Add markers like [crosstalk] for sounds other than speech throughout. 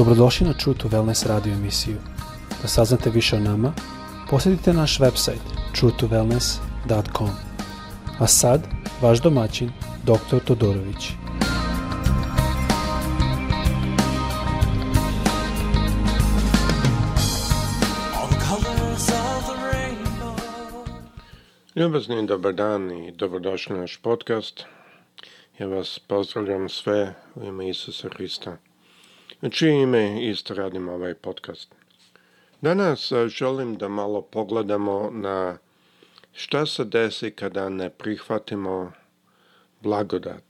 Dobrodošli na True to Wellness radio emisiju. Da saznate više o nama, posjetite naš website truetowellness.com. A sad, vaš domaćin, dr. Todorović. Ljubazni dobar dan i dobrodošli na naš podcast. Ja vas pozdravljam sve u ime Isusa Hrista čije ime isto radim ovaj podcast. Danas želim da malo pogledamo na šta se desi kada ne prihvatimo blagodat.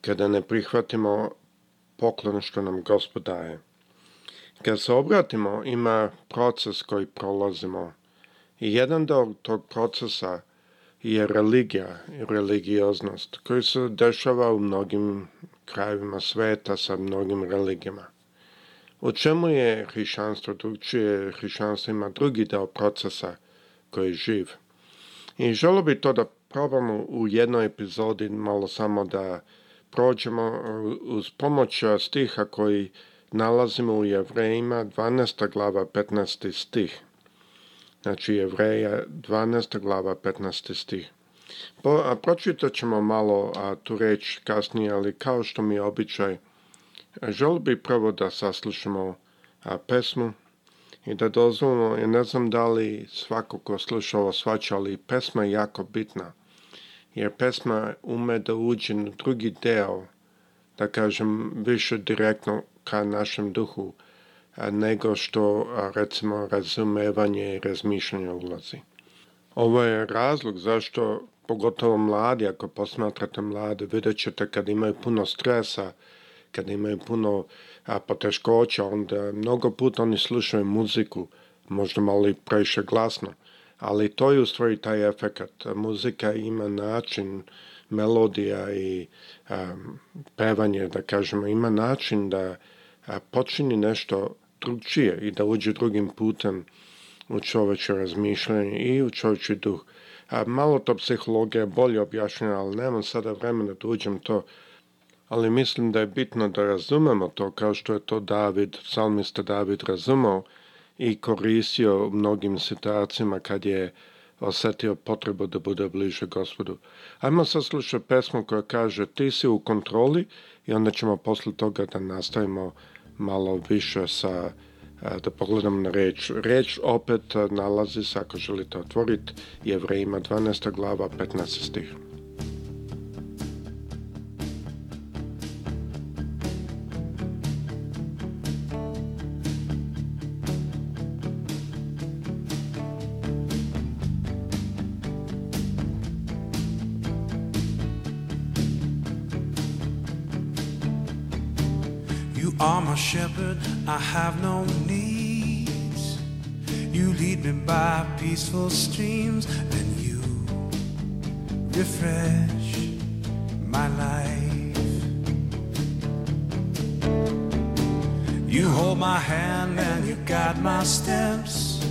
Kada ne prihvatimo poklon što nam Gospod daje. Kad se obratimo, ima proces koji prolazimo. I jedan do tog procesa je religija i religioznost, koji se dešava u mnogim krajevima sveta sa mnogim religijama. O čemu je hrišćanstvo drugčije? Hrišćanstvo ima drugi deo procesa koji je živ. I želo bi to da probamo u jednoj epizodi malo samo da prođemo uh, uz pomoć uh, stiha koji nalazimo u Jevrejima 12. glava 15. stih. Znači Jevreja 12. glava 15. stih pročitat ćemo malo a, tu reč kasnije, ali kao što mi je običaj, želio bi prvo da saslušamo pesmu i da dozvolimo, ja ne znam da li svako ko sluša ovo svača, ali pesma je jako bitna, jer pesma ume da uđe na drugi deo, da kažem, više direktno ka našem duhu, nego što, recimo, razumevanje i razmišljanje ulazi. Ovo je razlog zašto pogotovo mladi, ako posmatrate mlade, vidjet ćete kad imaju puno stresa, kad imaju puno poteškoća, onda mnogo puta oni slušaju muziku, možda malo i previše glasno, ali to je u stvari taj efekt. Muzika ima način, melodija i pevanje, da kažemo, ima način da počini nešto drugčije i da uđe drugim putem u čoveče razmišljanje i u čoveči duh malo to psihologija bolje objašnjena, ali nemam sada vremena da uđem to. Ali mislim da je bitno da razumemo to kao što je to David, psalmista David razumao i koristio u mnogim situacijama kad je osjetio potrebu da bude bliže gospodu. Ajmo saslušati pesmu koja kaže ti si u kontroli i onda ćemo posle toga da nastavimo malo više sa da pogledam na reč. Reč opet nalazi se, ako želite otvoriti, jevrejima 12. glava 15. stih. are my shepherd, I have no needs. You lead me by peaceful streams, and you refresh my life. You hold my hand and you guide my steps.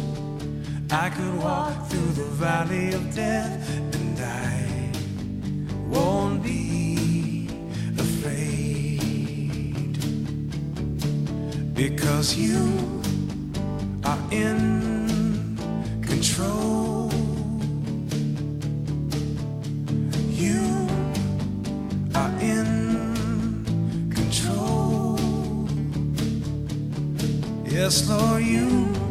I could walk through the valley of death because you are in control. You are in control. Yes, Lord, you.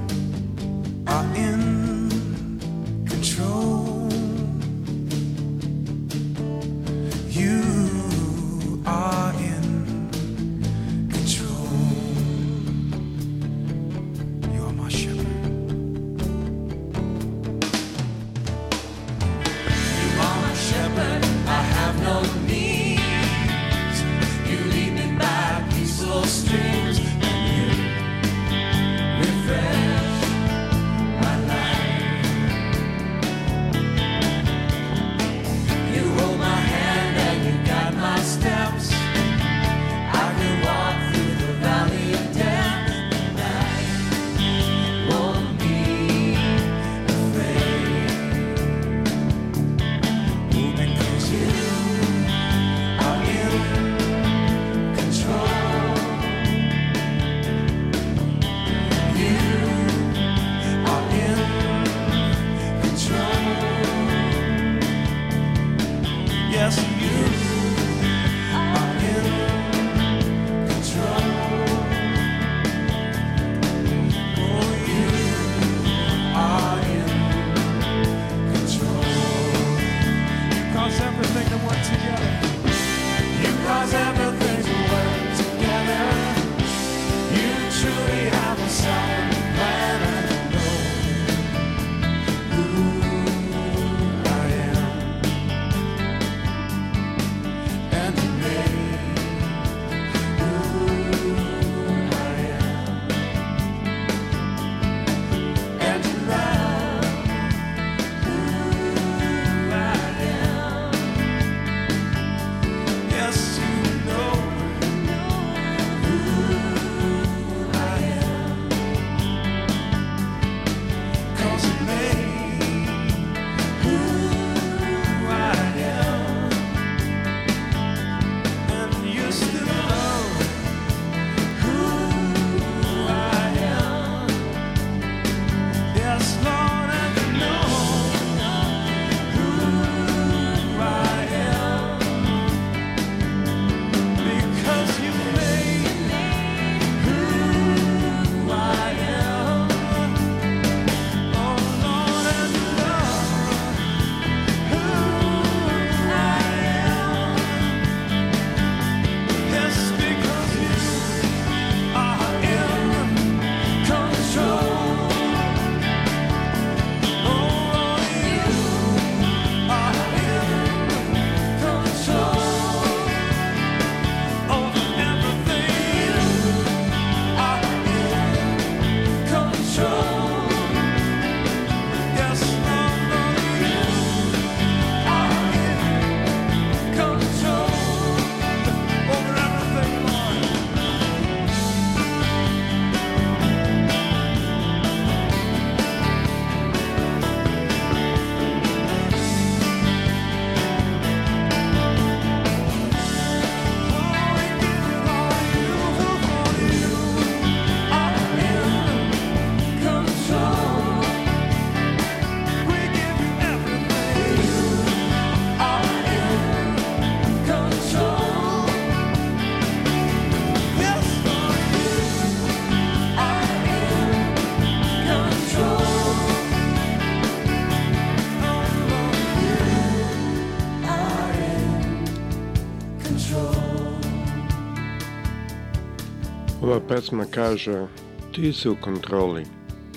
Ova pesma kaže ti si u kontroli.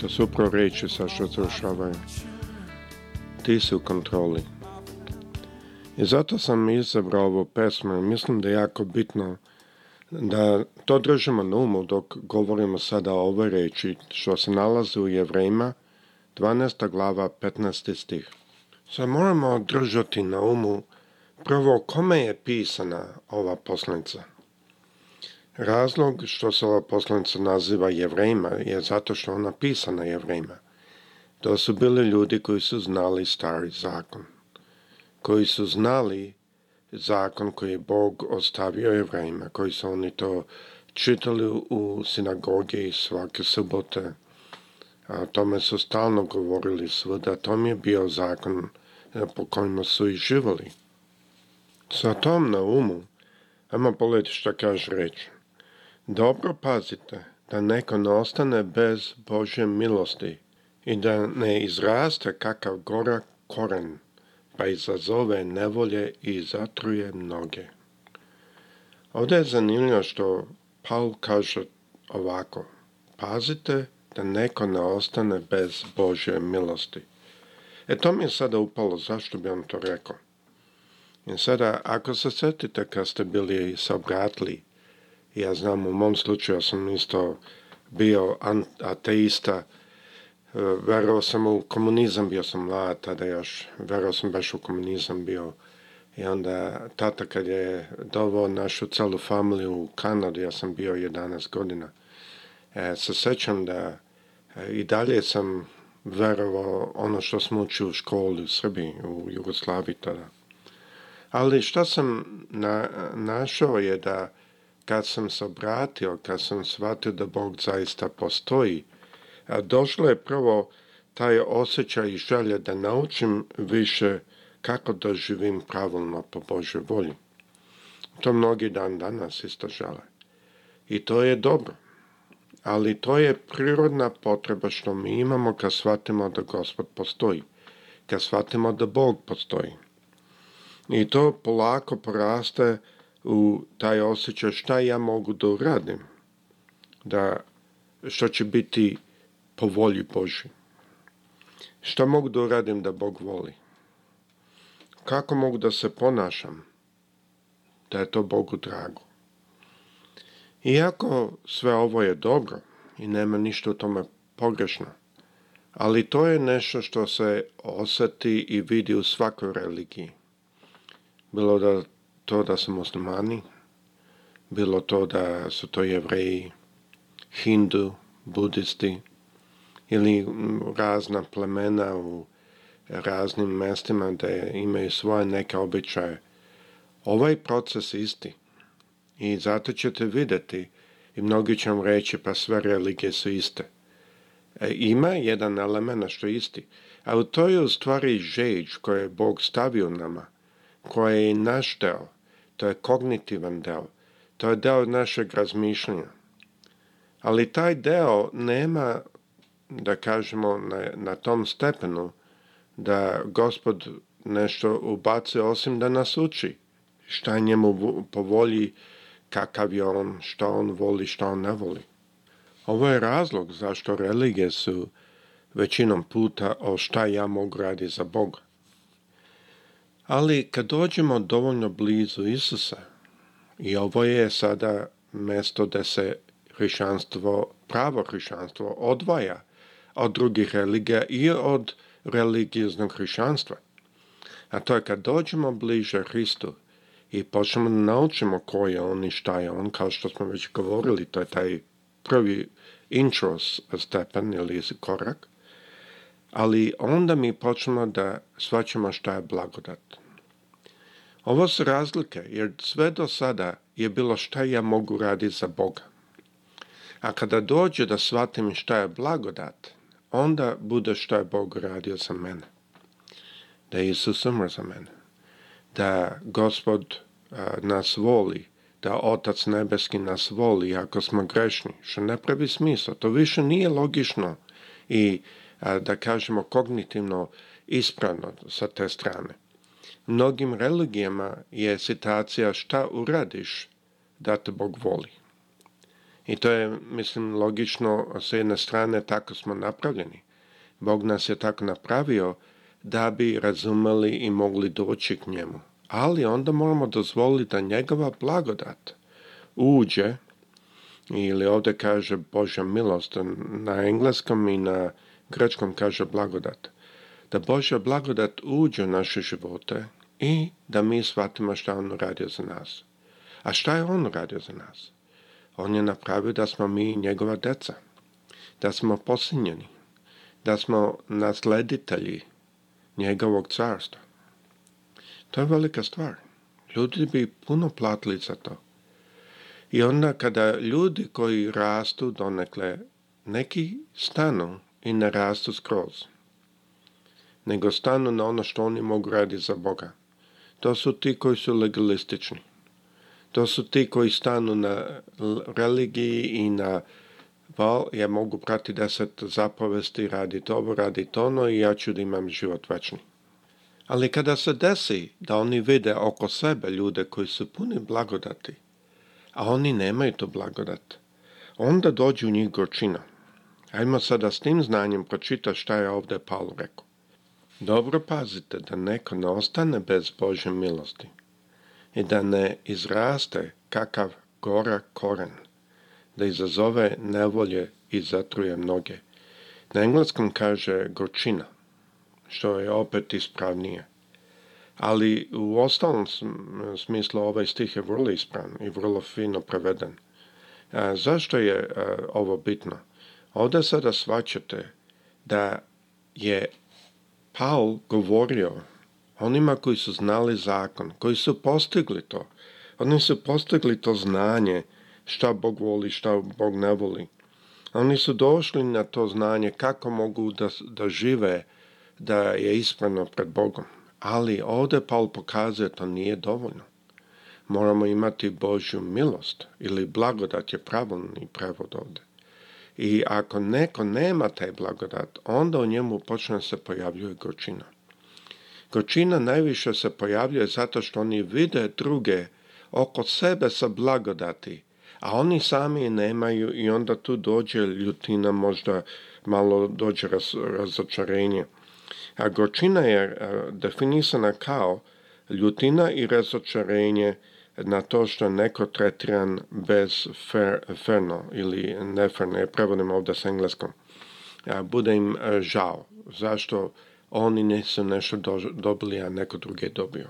To su upravo reči sa što završavaju. Ti si u kontroli. I zato sam izabrao ovu pesmu. Mislim da je jako bitno da to držimo na umu dok govorimo sada o ovoj riječi što se nalazi u Jevrejima 12. glava 15. stih. Sad moramo držati na umu prvo kome je pisana ova poslanica. Razlog što se ova poslanica naziva jevrejima je zato što ona pisana jevrejima. To su bili ljudi koji su znali stari zakon, koji su znali zakon koji je Bog ostavio jevrejima, koji su oni to čitali u sinagogi svake subote. A o tome su stalno govorili svuda, to mi je bio zakon e, po kojima su i živali. Sa tom na umu, ajmo poleti što kaže reći. Dobro pazite da neko ne ostane bez Božje milosti i da ne izraste kakav gora koren, pa izazove nevolje i zatruje mnoge. Ovdje je zanimljivo što Paul kaže ovako. Pazite da neko ne ostane bez Božje milosti. E to mi je sada upalo, zašto bi on to rekao? I sada, ako se sjetite kad ste bili se obratili ja znam, u mom slučaju ja sam isto bio ateista, e, verovao sam u komunizam, bio sam mlad tada još, verovao sam baš u komunizam bio. I onda tata kad je doveo našu celu familiju u Kanadu, ja sam bio 11 godina, e, se sećam da e, i dalje sam verovao ono što smo učili u školi u Srbiji, u Jugoslaviji tada. Ali što sam našao je da kad sam se obratio, kad sam shvatio da Bog zaista postoji, a došlo je prvo taj osjećaj i želje da naučim više kako da živim pravilno po Božoj volji. To mnogi dan danas isto žele. I to je dobro. Ali to je prirodna potreba što mi imamo kad shvatimo da Gospod postoji. Kad shvatimo da Bog postoji. I to polako poraste u taj osjećaj šta ja mogu da uradim, da što će biti po volji Boži. Šta mogu da uradim da Bog voli? Kako mogu da se ponašam da je to Bogu drago? Iako sve ovo je dobro i nema ništa u tome pogrešno, ali to je nešto što se osjeti i vidi u svakoj religiji. Bilo da to da su muslimani, bilo to da su to jevreji, hindu, budisti ili razna plemena u raznim mjestima da imaju svoje neke običaje. Ovaj proces isti i zato ćete vidjeti i mnogi će vam reći pa sve religije su iste. E, ima jedan element što je isti, ali to je u stvari žeđ koje je Bog stavio nama, koje je deo. To je kognitivan deo. To je deo našeg razmišljanja. Ali taj deo nema, da kažemo, na, na tom stepenu da gospod nešto ubace osim da nas uči. Šta je njemu po volji, kakav je on, što on voli, što on ne voli. Ovo je razlog zašto religije su većinom puta o šta ja mogu raditi za Boga. Ali kad dođemo dovoljno blizu Isusa, i ovo je sada mesto da se hrišćanstvo, pravo kršćanstvo odvaja od drugih religija i od religijeznog hrišćanstva. A to je kad dođemo bliže Hristu i počnemo da naučimo ko je on i šta je on, kao što smo već govorili, to je taj prvi intro stepen ili korak, ali onda mi počnemo da shvaćamo šta je blagodat. Ovo su razlike, jer sve do sada je bilo šta ja mogu raditi za Boga. A kada dođe da shvatim šta je blagodat, onda bude šta je Bog radio za mene. Da je Isus za mene. Da gospod nas voli, da Otac Nebeski nas voli ako smo grešni, što ne pravi smisla. To više nije logično i da kažemo kognitivno ispravno sa te strane. Mnogim religijama je situacija šta uradiš da te Bog voli. I to je, mislim, logično, s jedne strane tako smo napravljeni. Bog nas je tako napravio da bi razumeli i mogli doći k njemu. Ali onda moramo dozvoliti da njegova blagodat uđe, ili ovdje kaže Božja milost na engleskom i na grečkom kaže blagodat, da Božja blagodat uđe u naše živote i da mi shvatimo šta On radio za nas. A šta je On radio za nas? On je napravio da smo mi njegova deca, da smo posinjeni, da smo nasleditelji njegovog carstva. To je velika stvar. Ljudi bi puno platili za to. I onda kada ljudi koji rastu donekle, neki stanu i ne rastu skroz, nego stanu na ono što oni mogu raditi za Boga. To su ti koji su legalistični. To su ti koji stanu na religiji i na val, ja mogu prati deset zapovesti, radi ovo, radi ono i ja ću da imam život večni. Ali kada se desi da oni vide oko sebe ljude koji su puni blagodati, a oni nemaju to blagodat, onda dođu u njih gorčina. Ajmo sada s tim znanjem pročita šta je ovdje Paul rekao. Dobro pazite da neko ne ostane bez Božje milosti i da ne izraste kakav gora koren, da izazove nevolje i zatruje mnoge. Na engleskom kaže gorčina, što je opet ispravnije. Ali u ostalom smislu ovaj stih je vrlo ispravan i vrlo fino preveden. zašto je ovo bitno? Ovdje sada svačate da je Paul govorio onima koji su znali zakon, koji su postigli to. Oni su postigli to znanje šta Bog voli, šta Bog ne voli. Oni su došli na to znanje kako mogu da, da žive da je ispravno pred Bogom. Ali ovdje Paul pokazuje to nije dovoljno. Moramo imati Božju milost ili blagodat je pravilni prevod ovdje. I ako neko nema taj blagodat, onda u njemu počne se pojavljuje gorčina. Gorčina najviše se pojavljuje zato što oni vide druge oko sebe sa blagodati, a oni sami nemaju i onda tu dođe ljutina, možda malo dođe raz, razočarenje. A gorčina je e, definisana kao ljutina i razočarenje na to što je neko tretiran bez fer, ferno ili neferno, je prevodim ovdje s engleskom, bude im e, žao zašto oni nisu nešto dobili, a neko drugi je dobio.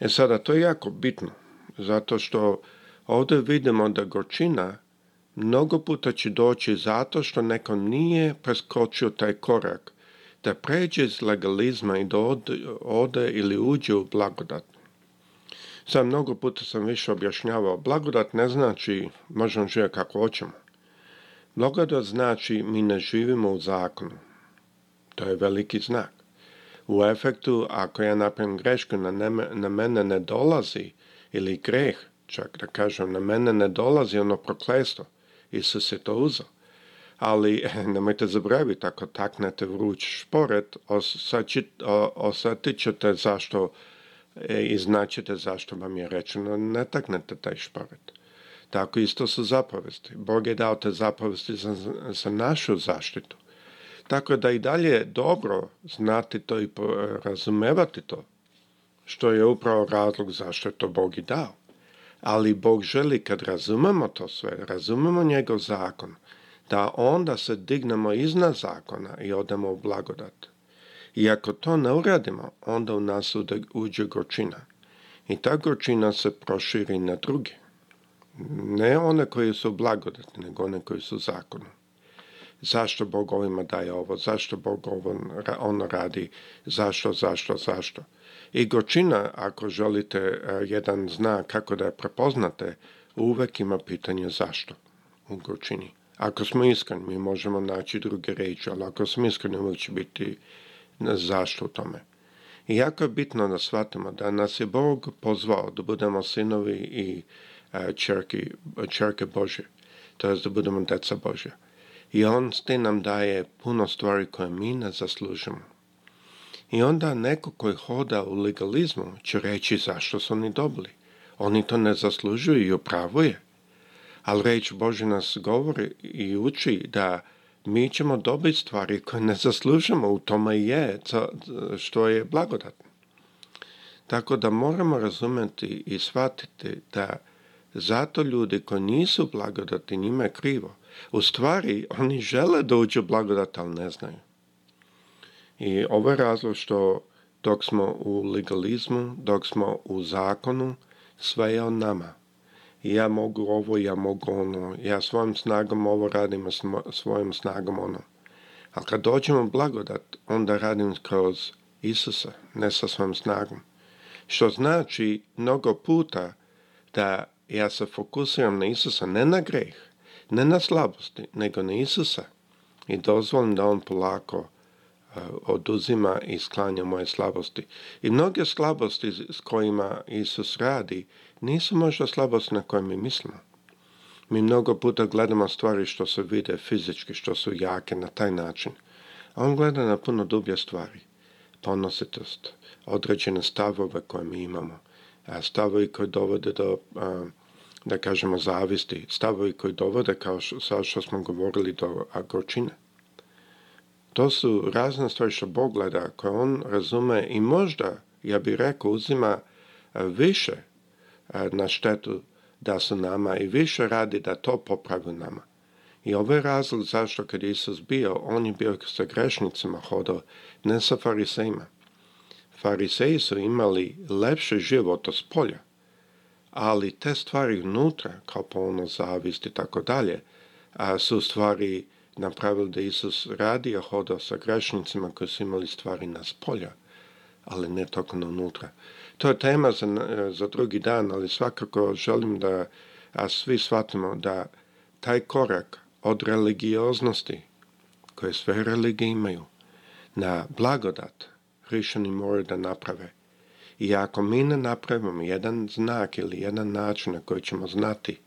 E sada, to je jako bitno, zato što ovdje vidimo da gorčina mnogo puta će doći zato što neko nije preskočio taj korak, da pređe iz legalizma i da ode, ode ili uđe u blagodat. Sad, mnogo puta sam više objašnjavao, blagodat ne znači možemo živjeti kako hoćemo. Blagodat znači mi ne živimo u zakonu. To je veliki znak. U efektu, ako ja napravim grešku, na, mene ne dolazi, ili greh, čak da kažem, na mene ne dolazi ono proklesto. Isus je to uzao. Ali [laughs] nemojte zaboraviti, ako taknete vruć šporet, osjetit ćete zašto E, i znaćete zašto vam je rečeno ne taknete taj šporet. Tako isto su zapovesti. Bog je dao te zapovesti za, za našu zaštitu. Tako da i dalje je dobro znati to i razumevati to, što je upravo razlog zašto je to Bog i dao. Ali Bog želi kad razumemo to sve, razumemo njegov zakon, da onda se dignemo iznad zakona i odemo u blagodat. I ako to ne uradimo, onda u nas uđe gočina. I ta gorčina se proširi na druge. Ne one koje su blagodatne, nego one koje su zakonu. Zašto Bog ovima daje ovo? Zašto Bog ovo ono radi? Zašto, zašto, zašto? I gočina, ako želite, e, jedan zna kako da je prepoznate, uvek ima pitanje zašto u gorčini. Ako smo iskreni, mi možemo naći druge reči, ali ako smo iskreni, uvijek će biti zašto tome. I jako je bitno da shvatimo da nas je Bog pozvao da budemo sinovi i čerke, e, čerke Bože, to je da budemo deca Božja. I On s tim nam daje puno stvari koje mi ne zaslužimo. I onda neko koji hoda u legalizmu će reći zašto su oni dobili. Oni to ne zaslužuju i upravo je. Ali reč Bože nas govori i uči da mi ćemo dobiti stvari koje ne zaslužimo, u tome je što je blagodatno. Tako da moramo razumjeti i shvatiti da zato ljudi koji nisu blagodati njima je krivo. U stvari oni žele da uđu blagodat, ali ne znaju. I ovo je razlog što dok smo u legalizmu, dok smo u zakonu, sve je o nama ja mogu ovo, ja mogu ono, ja svojom snagom ovo radim, svojom snagom ono. Ali kad dođemo blagodat, onda radim kroz Isusa, ne sa svojom snagom. Što znači mnogo puta da ja se fokusiram na Isusa, ne na greh, ne na slabosti, nego na Isusa. I dozvolim da On polako e, oduzima i sklanja moje slabosti. I mnoge slabosti s kojima Isus radi nisu možda slabost na koje mi mislimo. Mi mnogo puta gledamo stvari što se vide fizički, što su jake na taj način. A on gleda na puno dublje stvari. Ponositost, određene stavove koje mi imamo, stavovi koji dovode do, da kažemo, zavisti, stavovi koji dovode, kao što, smo govorili, do gročine. To su razne stvari što Bog gleda, koje on razume i možda, ja bih rekao, uzima više E, na štetu da su nama i više radi da to popravi nama. I ovo razlog zašto kad je Isus bio, on je bio sa grešnicima hodao, ne sa farisejima. Fariseji su imali lepše život od spolja, ali te stvari unutra, kao polno zavisti i tako dalje, su stvari napravili da Isus radio a hodao sa grešnicima koji su imali stvari na spolja ali ne tokom unutra. To je tema za, drugi dan, ali svakako želim da a svi shvatimo da taj korak od religioznosti koje sve religije imaju na blagodat hrišćani moraju da naprave. I ako mi ne napravimo jedan znak ili jedan način na koji ćemo znati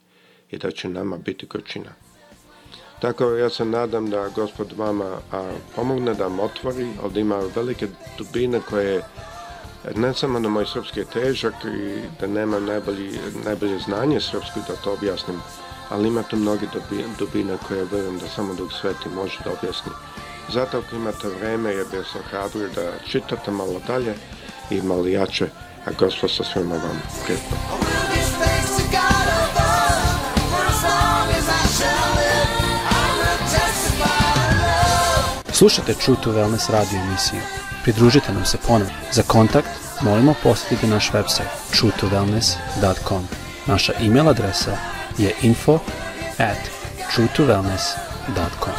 je da će nama biti gorčina. Tako ja se nadam da gospod vama a, pomogne da vam otvori. Ovdje ima velike dubine koje ne samo na moj srpski težak i da nema najbolji, najbolje znanje srpski da to objasnim, ali ima tu mnogi dubine koje vjerujem da samo Duh Sveti može da objasni. Zato ako imate vreme, je bih se da čitate malo dalje i malo jače, a gospod sa svima vam Slušajte True to Wellness radio emisiju. Pridružite nam se ponovno. Za kontakt molimo posjetite naš website true wellness.com. Naša email adresa je info at true truetowellness.com.